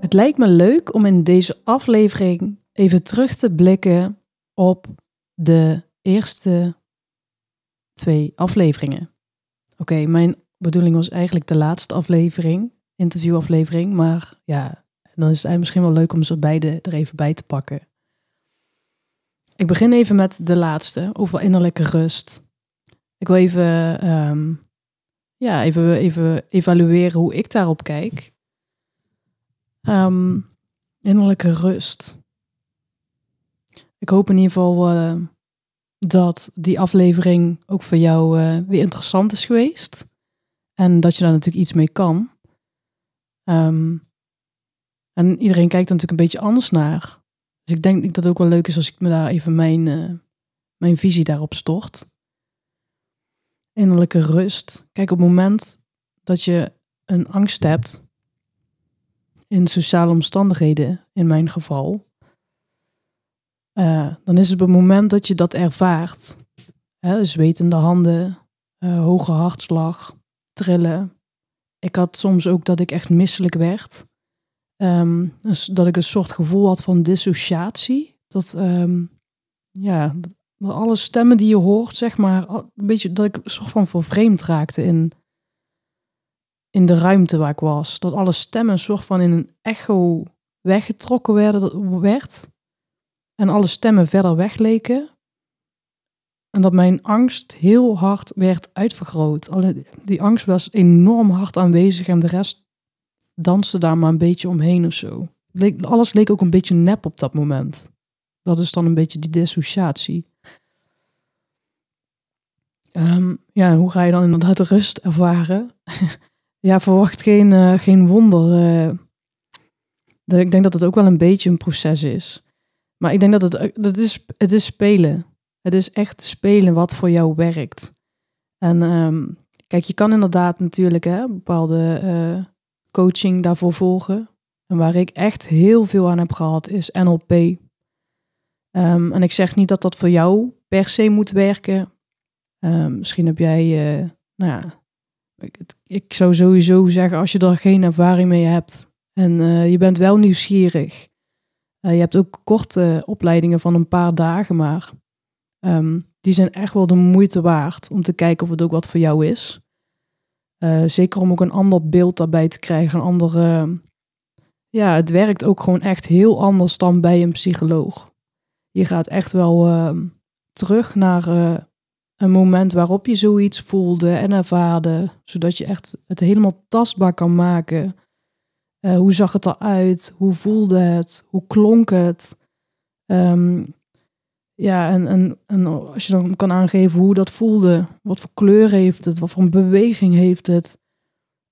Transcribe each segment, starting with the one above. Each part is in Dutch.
Het lijkt me leuk om in deze aflevering even terug te blikken op de eerste twee afleveringen. Oké, mijn bedoeling was eigenlijk de laatste aflevering, interviewaflevering, maar ja, dan is het misschien wel leuk om ze beide er even bij te pakken. Ik begin even met de laatste, over innerlijke rust. Ik wil even, ehm, ja, even, even evalueren hoe ik daarop kijk. Um, innerlijke rust. Ik hoop in ieder geval uh, dat die aflevering ook voor jou uh, weer interessant is geweest. En dat je daar natuurlijk iets mee kan. Um, en iedereen kijkt er natuurlijk een beetje anders naar. Dus ik denk dat het ook wel leuk is als ik me daar even mijn, uh, mijn visie daarop stort. Innerlijke rust. Kijk, op het moment dat je een angst hebt, in sociale omstandigheden, in mijn geval, uh, dan is het op het moment dat je dat ervaart, hè, zwetende handen, uh, hoge hartslag, trillen. Ik had soms ook dat ik echt misselijk werd. Um, dus dat ik een soort gevoel had van dissociatie. Dat, um, ja, alle stemmen die je hoort, zeg maar, een beetje dat ik een soort van vervreemd raakte in, in de ruimte waar ik was. Dat alle stemmen een soort van in een echo weggetrokken werden, werd. En alle stemmen verder wegleken. En dat mijn angst heel hard werd uitvergroot. Die angst was enorm hard aanwezig en de rest danste daar maar een beetje omheen of zo. Alles leek ook een beetje nep op dat moment. Dat is dan een beetje die dissociatie. Um, ja, hoe ga je dan inderdaad de rust ervaren? ja, verwacht geen, uh, geen wonder. Uh, ik denk dat het ook wel een beetje een proces is. Maar ik denk dat het, dat is, het is spelen. Het is echt spelen wat voor jou werkt. En um, kijk, je kan inderdaad natuurlijk hè, bepaalde coaching daarvoor volgen. En waar ik echt heel veel aan heb gehad is NLP. Um, en ik zeg niet dat dat voor jou per se moet werken. Um, misschien heb jij, nou ja, ik, ik, zou sowieso zeggen als je er geen ervaring mee hebt en uh, je bent wel nieuwsgierig. Uh, je hebt ook korte opleidingen van een paar dagen, maar um, die zijn echt wel de moeite waard om te kijken of het ook wat voor jou is. Uh, zeker om ook een ander beeld daarbij te krijgen, een andere. Ja, het werkt ook gewoon echt heel anders dan bij een psycholoog. Je gaat echt wel uh, terug naar een moment waarop je zoiets voelde en ervaarde, zodat je echt het helemaal tastbaar kan maken. hoe zag het eruit? Hoe voelde het? Hoe klonk het? Um, ja, en, als je dan kan aangeven hoe dat voelde, wat voor kleur heeft het, wat voor een beweging heeft het.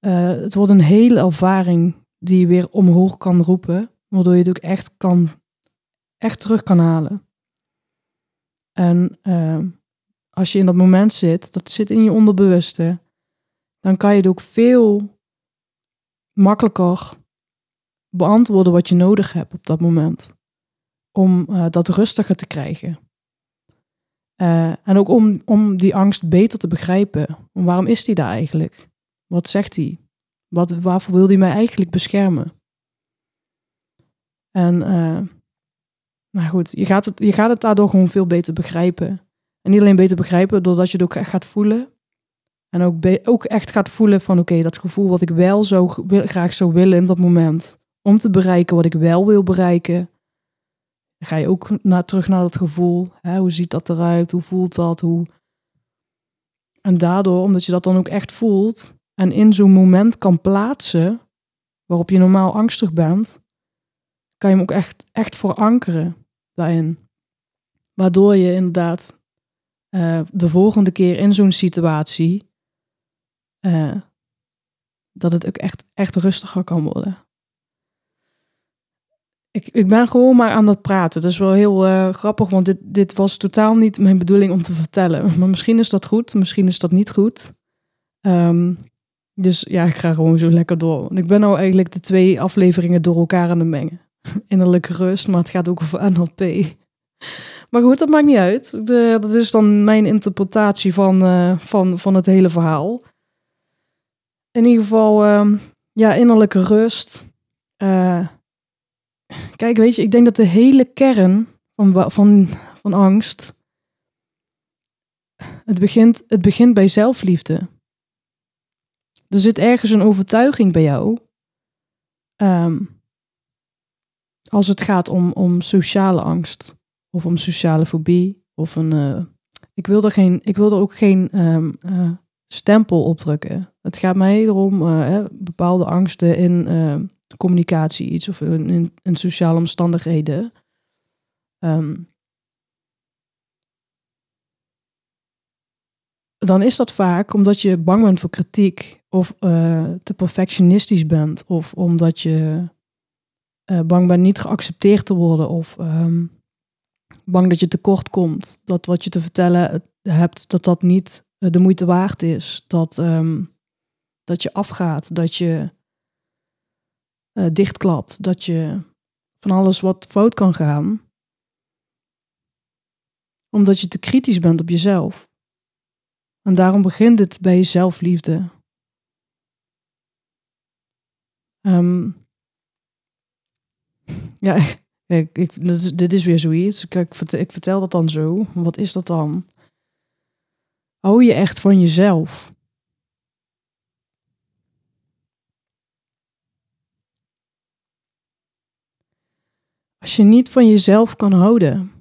Uh, het wordt een hele ervaring die je weer omhoog kan roepen, waardoor je het ook echt, kan, echt terug kan halen. En uh, als je in dat moment zit, dat zit in je onderbewuste, dan kan je het ook veel makkelijker beantwoorden wat je nodig hebt op dat moment om uh, dat rustiger te krijgen. Uh, en ook om, om die angst beter te begrijpen. Waarom is die daar eigenlijk? Wat zegt hij? Wat, waarvoor wil hij mij eigenlijk beschermen? En uh, nou goed, je gaat, het, je gaat het daardoor gewoon veel beter begrijpen. En niet alleen beter begrijpen, doordat je het ook echt gaat voelen. En ook, ook echt gaat voelen van oké, dat gevoel wat ik wel zo graag zou willen in dat moment. Om te bereiken wat ik wel wil bereiken ga je ook naar, terug naar dat gevoel. Hè? Hoe ziet dat eruit? Hoe voelt dat? Hoe... En daardoor, omdat je dat dan ook echt voelt en in zo'n moment kan plaatsen waarop je normaal angstig bent, kan je hem ook echt, echt verankeren daarin. Waardoor je inderdaad uh, de volgende keer in zo'n situatie, uh, dat het ook echt, echt rustiger kan worden. ik, ik ben gewoon maar aan het praten. Dat is wel heel uh, grappig, want dit, dit was totaal niet mijn bedoeling om te vertellen. Maar misschien is dat goed, misschien is dat niet goed. Um, dus ja, ik ga gewoon zo lekker door. Ik ben nou eigenlijk de twee afleveringen door elkaar aan het mengen. Innerlijke rust, maar het gaat ook over NLP. Maar goed, dat maakt niet uit. Dat is dan mijn interpretatie van, uh, van, van het hele verhaal. In ieder geval, uh, ja, innerlijke rust. Uh, kijk, weet je, ik denk dat de hele kern van, van, van angst. Het begint, het begint bij zelfliefde. Er zit ergens een overtuiging bij jou. Um, als het gaat om, om sociale angst. Of om sociale fobie. Of een. Uh, ik, wil er geen, ik wil er ook geen um, uh, stempel op drukken. Het gaat mij erom uh, bepaalde angsten in communicatie iets of in, sociale omstandigheden. Um, dan is dat vaak omdat je bang bent voor kritiek of te perfectionistisch bent of omdat je bang bent niet geaccepteerd te worden of bang dat je tekort komt, dat wat je te vertellen hebt, dat dat niet uh, de moeite waard is, dat, um, dat je afgaat, dat je dichtklapt, dat je van alles wat fout kan gaan, omdat je te kritisch bent op jezelf. En daarom begint het bij zelfliefde. Um, ja, ik, dit, is, weer zoiets. Ik, ik, vertel, dat dan zo. Wat is dat dan? Hou je echt van jezelf? Als je niet van jezelf kan houden,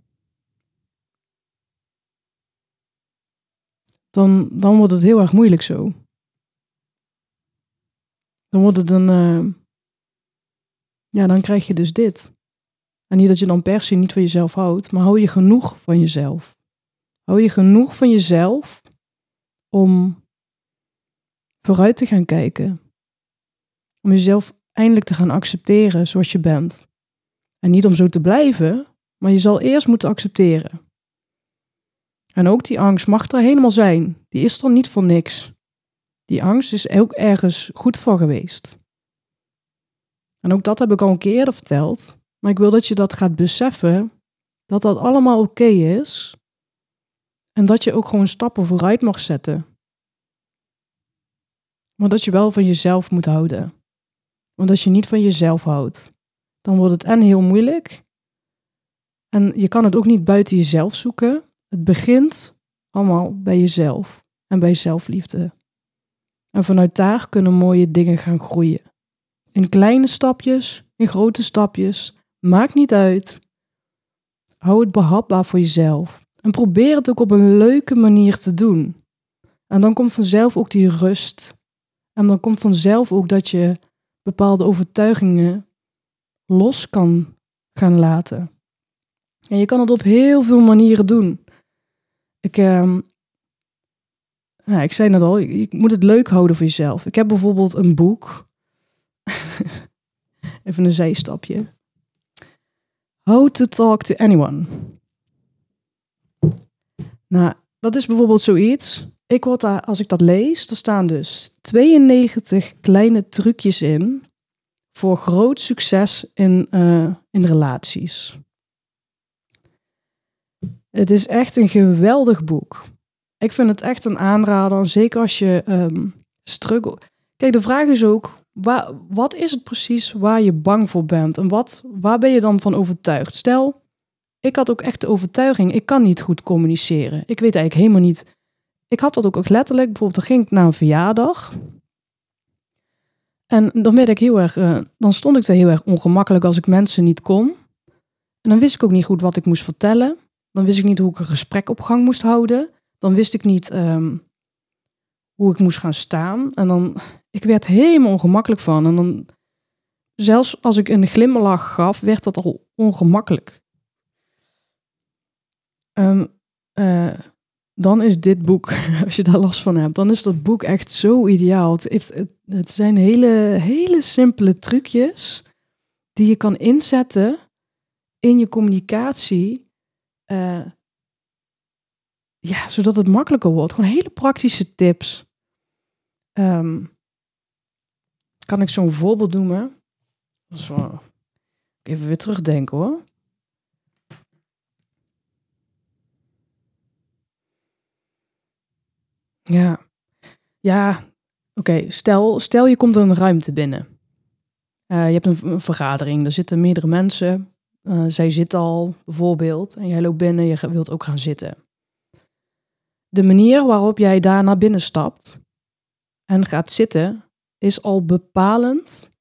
dan, dan wordt het heel erg moeilijk zo. Dan wordt het een. Uh, ja, dan krijg je dus dit. En niet dat je dan per se niet van jezelf houdt, maar hou je genoeg van jezelf. Hou je genoeg van jezelf om vooruit te gaan kijken. Om jezelf eindelijk te gaan accepteren zoals je bent. En niet om zo te blijven, maar je zal eerst moeten accepteren. En ook die angst mag er helemaal zijn. Die is er niet voor niks. Die angst is ook ergens goed voor geweest. En ook dat heb ik al een keer verteld. Maar ik wil dat je dat gaat beseffen. Dat dat allemaal oké is. En dat je ook gewoon stappen vooruit mag zetten. Maar dat je wel van jezelf moet houden. Want als je niet van jezelf houdt, dan wordt het en heel moeilijk. En je kan het ook niet buiten jezelf zoeken. Het begint allemaal bij jezelf en bij zelfliefde. En vanuit daar kunnen mooie dingen gaan groeien. In kleine stapjes, in grote stapjes, maakt niet uit. Hou het behapbaar voor jezelf. En probeer het ook op een leuke manier te doen. En dan komt vanzelf ook die rust. En dan komt vanzelf ook dat je bepaalde overtuigingen los kan gaan laten. En je kan het op heel veel manieren doen. Ik, uh, ja, ik zei net al, je, moet het leuk houden voor jezelf. Ik heb bijvoorbeeld een boek. Even een zijstapje. How to talk to anyone. Nou, dat is bijvoorbeeld zoiets. Ik word daar, als ik dat lees, er staan dus 92 kleine trucjes in voor groot succes in, uh, in relaties. Het is echt een geweldig boek. Ik vind het echt een aanrader, zeker als je um, struggle. Kijk, de vraag is ook, wat is het precies waar je bang voor bent? En wat, waar ben je dan van overtuigd? Stel, ik had ook echt de overtuiging, ik kan niet goed communiceren. Ik weet eigenlijk helemaal niet. Ik had dat ook, ook letterlijk, bijvoorbeeld, dan ging ik naar een verjaardag. En dan werd ik heel erg, uh, dan stond ik er heel erg ongemakkelijk als ik mensen niet kon. En dan wist ik ook niet goed wat ik moest vertellen. Dan wist ik niet hoe ik een gesprek op gang moest houden. Dan wist ik niet um, hoe ik moest gaan staan. En dan, ik werd helemaal ongemakkelijk van. En dan, zelfs als ik een glimlach gaf, werd dat al ongemakkelijk. Um, uh, dan is dit boek, als je daar last van hebt, dan is dat boek echt zo ideaal. Het, heeft, het, zijn hele, hele simpele trucjes die je kan inzetten in je communicatie. eh, ja, zodat het makkelijker wordt. Gewoon hele praktische tips. Ehm, kan ik zo'n voorbeeld noemen? Wel- Even weer terugdenken hoor. Ja, ja, oké. Stel, stel je komt een ruimte binnen. Eh, je hebt een, vergadering, er zitten meerdere mensen. Eh, zij zitten al bijvoorbeeld en jij loopt binnen, je wilt ook gaan zitten. De manier waarop jij daar naar binnen stapt en gaat zitten, is al bepalend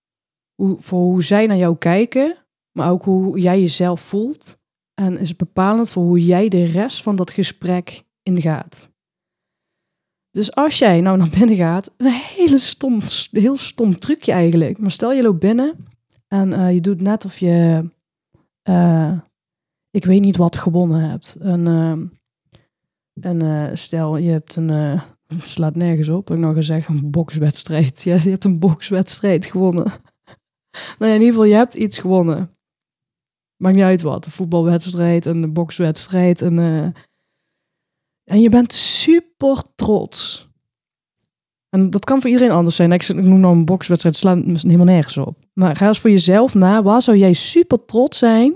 hoe, voor hoe zij naar jou kijken, maar ook hoe jij jezelf voelt. En is bepalend voor hoe jij de rest van dat gesprek ingaat. Dus als jij nou naar binnen gaat, een hele stom, heel stom trucje eigenlijk. Maar stel je loopt binnen en eh, je doet net of je, eh, ik weet niet wat gewonnen hebt. En, eh, en eh, stel je hebt een, het slaat nergens op, ik nog gezegd, een bokswedstrijd. Ja, je hebt een bokswedstrijd gewonnen. nou ja, in ieder geval, je hebt iets gewonnen. Maakt niet uit wat, een voetbalwedstrijd, een bokswedstrijd, een... eh, en je bent super trots. En dat kan voor iedereen anders zijn. Ik ik noem nou een bokswedstrijd, slaat helemaal nergens op. Maar ga eens voor jezelf na. Waar zou jij super trots zijn?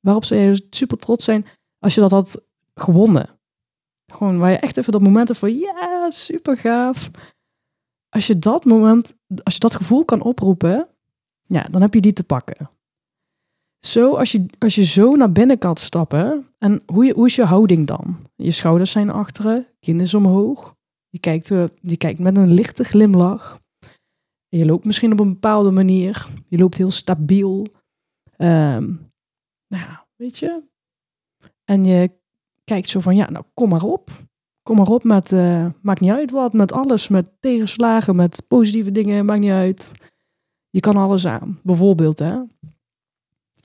Waarop zou jij super trots zijn als je dat had gewonnen? Gewoon waar je echt even dat moment hebt van ja, super gaaf. Als je dat moment, als je dat gevoel kan oproepen, ja, dan heb je die te pakken. Zo, als je, als je zo naar binnen kan stappen, en hoe, je, hoe is je houding dan? Je schouders zijn achteren, kin is omhoog. Je kijkt, eh, je kijkt met een lichte glimlach. Je loopt misschien op een bepaalde manier. Je loopt heel stabiel. Ehm, nou, weet je. En je kijkt zo van, ja, nou kom maar op. Kom maar op met, eh, maakt niet uit wat, met alles. Met tegenslagen, met positieve dingen, maakt niet uit. Je kan alles aan. Bijvoorbeeld, hè.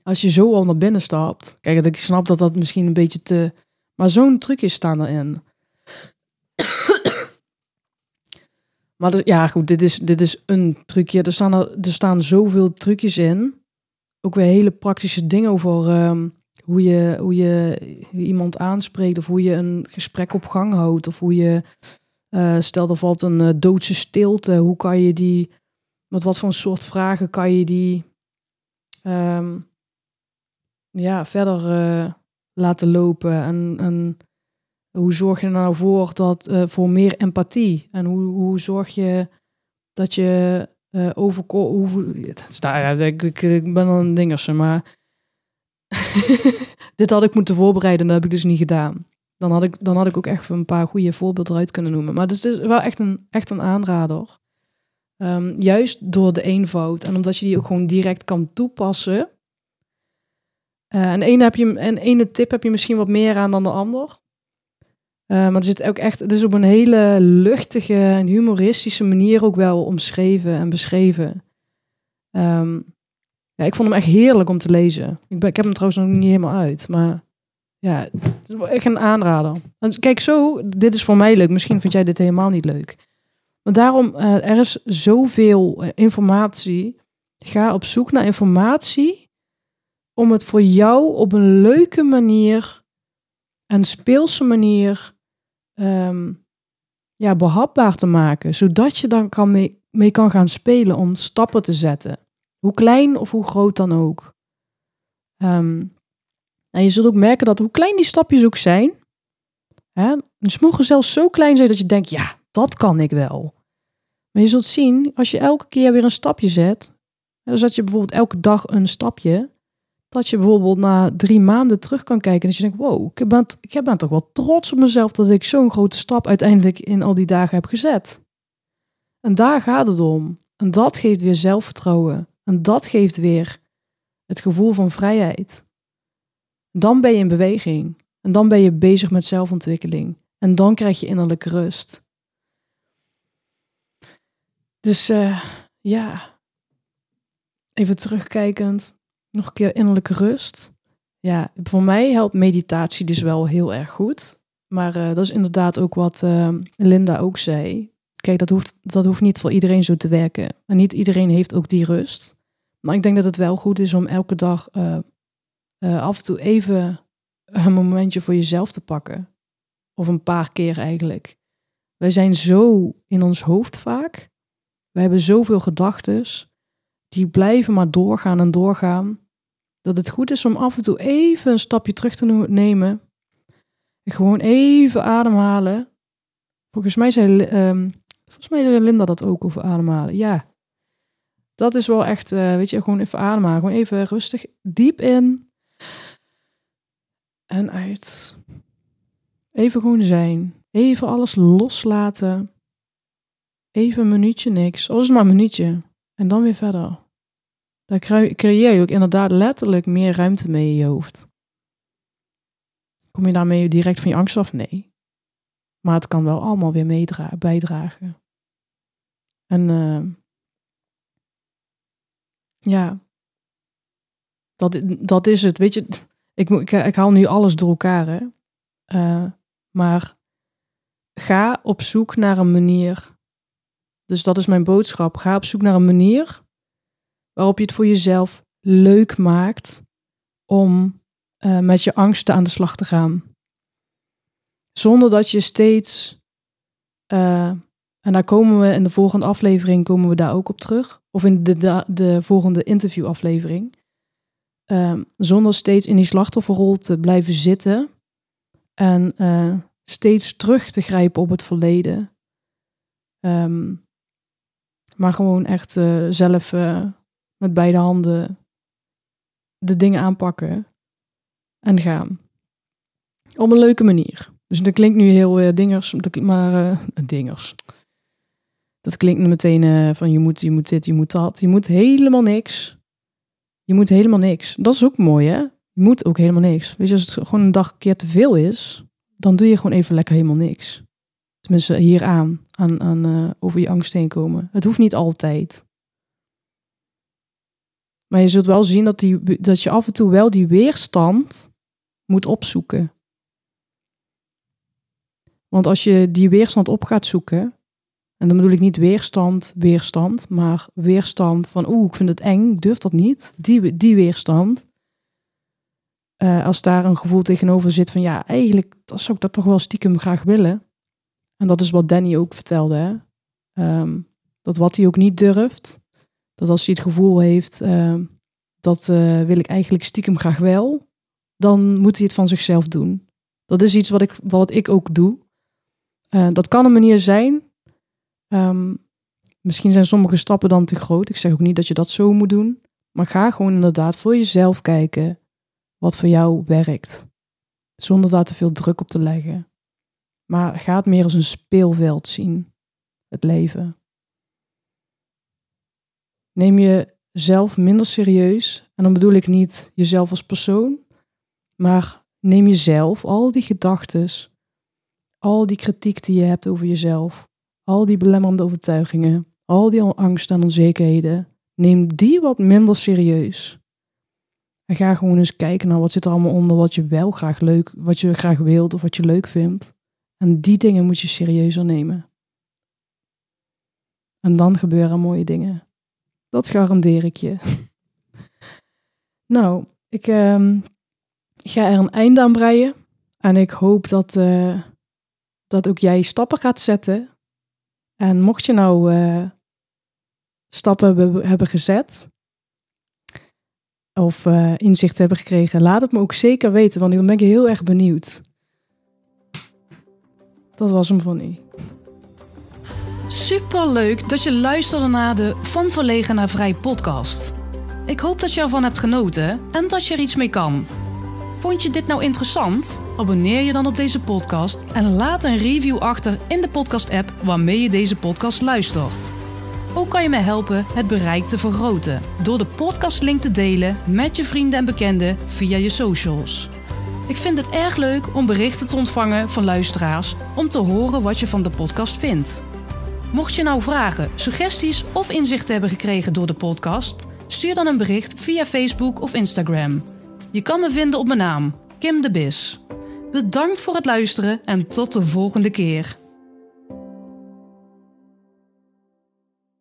Als je zo al naar binnen stapt. Kijk, ik snap dat dat misschien een beetje te... Maar zo'n trucjes staan erin. maar ja, goed, dit is, dit is een trucje. Er staan, er, er staan zoveel trucjes in. Ook weer hele praktische dingen over ehm, hoe, je, hoe je iemand aanspreekt. Of hoe je een gesprek op gang houdt. Of hoe je... eh, stel, er valt een eh, doodse stilte. Hoe kan je die... Met wat voor soort vragen kan je die... ehm, ja, verder eh, laten lopen. En, en hoe zorg je er nou voor dat voor meer empathie? En hoe, hoe zorg je dat je uh, overko hoe, het staat, ja, ik, ik, ik ben al een dingerse, maar dit had ik moeten voorbereiden en dat heb ik dus niet gedaan. Dan had ik, dan had ik ook echt een paar goede voorbeelden eruit kunnen noemen. Maar dus het is wel echt een, echt een aanrader. Um, juist door de eenvoud en omdat je die ook gewoon direct kan toepassen. Uh, en ene, heb je, en ene tip heb je misschien wat meer aan dan de ander. Uh, maar het zit ook echt, het is op een hele luchtige en humoristische manier ook wel omschreven en beschreven. Um, ja, ik vond hem echt heerlijk om te lezen. Ik, ben, ik heb hem trouwens nog niet helemaal uit, maar ja, het is echt een aanrader. En kijk, zo, dit is voor mij leuk. Misschien vind jij dit helemaal niet leuk. Maar daarom, uh, er is zoveel informatie. Ga op zoek naar informatie om het voor jou op een leuke manier en speelse manier um, ja, behapbaar te maken. Zodat je dan kan mee, mee kan gaan spelen om stappen te zetten. Hoe klein of hoe groot dan ook. Um, en je zult ook merken dat hoe klein die stapjes ook zijn. Hè, mogen zelfs zo klein zijn dat je denkt, ja, dat kan ik wel. Maar je zult zien, als je elke keer weer een stapje zet. Dus dat je bijvoorbeeld elke dag een stapje dat je bijvoorbeeld na drie maanden terug kan kijken en dat je denkt, wow, ik ben, ik ben toch wel trots op mezelf dat ik zo'n grote stap uiteindelijk in al die dagen heb gezet. En daar gaat het om. En dat geeft weer zelfvertrouwen. En dat geeft weer het gevoel van vrijheid. Dan ben je in beweging. En dan ben je bezig met zelfontwikkeling. En dan krijg je innerlijke rust. Dus uh, ja, even terugkijkend nog een keer innerlijke rust. Ja, voor mij helpt meditatie dus wel heel erg goed. Maar uh, dat is inderdaad ook wat uh, Linda ook zei. Kijk, dat hoeft, dat hoeft niet voor iedereen zo te werken. En niet iedereen heeft ook die rust. Maar ik denk dat het wel goed is om elke dag eh, eh, af en toe even een momentje voor jezelf te pakken. Of een paar keer eigenlijk. Wij zijn zo in ons hoofd vaak. We hebben zoveel gedachten. Die blijven maar doorgaan en doorgaan. Dat het goed is om af en toe even een stapje terug te nemen. En gewoon even ademhalen. Volgens mij zei, um, volgens mij zei Linda dat ook over ademhalen. Ja, dat is wel echt, uh, weet je, gewoon even ademhalen. Gewoon even rustig, diep in en uit. Even gewoon zijn. Even alles loslaten. Even een minuutje niks. Alles maar een minuutje. En dan weer verder. Daar creëer je ook inderdaad letterlijk meer ruimte mee in je hoofd. Kom je daarmee direct van je angst af? Nee. Maar het kan wel allemaal weer bijdragen. En uh, ja, dat, dat is het. Weet je, ik, ik, haal nu alles door elkaar. Hè? Uh, maar ga op zoek naar een manier. Dus dat is mijn boodschap. Ga op zoek naar een manier waarop je het voor jezelf leuk maakt om uh, met je angsten aan de slag te gaan. Zonder dat je steeds, uh, en daar komen we in de volgende aflevering, komen we daar ook op terug. Of in de, de, de volgende interviewaflevering. Uh, zonder steeds in die slachtofferrol te blijven zitten. En uh, steeds terug te grijpen op het verleden. Um, maar gewoon echt uh, zelf met beide handen de dingen aanpakken en gaan. Op een leuke manier. Dus dat klinkt nu heel dingers, maar dingers. Dat klinkt meteen van je moet, je moet dit, je moet dat. Je moet helemaal niks. Je moet helemaal niks. Dat is ook mooi, hè? Je moet ook helemaal niks. Weet je, als het gewoon een dag een keer te veel is, dan doe je gewoon even lekker helemaal niks. Tenminste, hier aan, aan, aan over je angst heen komen. Het hoeft niet altijd. Maar je zult wel zien dat, die, dat je af en toe wel die weerstand moet opzoeken. Want als je die weerstand op gaat zoeken, en dan bedoel ik niet weerstand, weerstand, maar weerstand van oeh, ik vind het eng, durf dat niet. Die, die weerstand. Uh, als daar een gevoel tegenover zit van ja, eigenlijk zou ik dat toch wel stiekem graag willen. En dat is wat Danny ook vertelde. Hè? Um, dat wat hij ook niet durft, dat als hij het gevoel heeft, uh, dat uh, wil ik eigenlijk stiekem graag wel, dan moet hij het van zichzelf doen. Dat is iets wat ik, wat ik ook doe. Uh, dat kan een manier zijn. Um, misschien zijn sommige stappen dan te groot. Ik zeg ook niet dat je dat zo moet doen. Maar ga gewoon inderdaad voor jezelf kijken wat voor jou werkt. Zonder daar te veel druk op te leggen. Maar ga het meer als een speelveld zien. Het leven. Neem jezelf minder serieus. En dan bedoel ik niet jezelf als persoon, maar neem jezelf, al die gedachten, al die kritiek die je hebt over jezelf, al die belemmerende overtuigingen, al die angsten en onzekerheden, neem die wat minder serieus. En ga gewoon eens kijken naar wat zit er allemaal onder wat je wel graag leuk, wat je graag wilt of wat je leuk vindt. En die dingen moet je serieuzer nemen. En dan gebeuren mooie dingen. Dat garandeer ik je. nou, ik uh, ga er een einde aan breien. En ik hoop dat, uh, dat ook jij stappen gaat zetten. En mocht je nou uh, stappen hebben gezet, of uh, inzicht hebben gekregen, laat het me ook zeker weten, want dan ben ik heel erg benieuwd. Dat was hem van u. Super leuk dat je luisterde naar de Van Verlegen naar Vrij podcast. Ik hoop dat je ervan hebt genoten en dat je er iets mee kan. Vond je dit nou interessant? Abonneer je dan op deze podcast en laat een review achter in de podcast-app waarmee je deze podcast luistert. Ook kan je mij helpen het bereik te vergroten door de podcastlink te delen met je vrienden en bekenden via je socials. Ik vind het erg leuk om berichten te ontvangen van luisteraars om te horen wat je van de podcast vindt. Mocht je nou vragen, suggesties of inzichten hebben gekregen door de podcast, stuur dan een bericht via Facebook of Instagram. Je kan me vinden op mijn naam, Kim de Bis. Bedankt voor het luisteren en tot de volgende keer.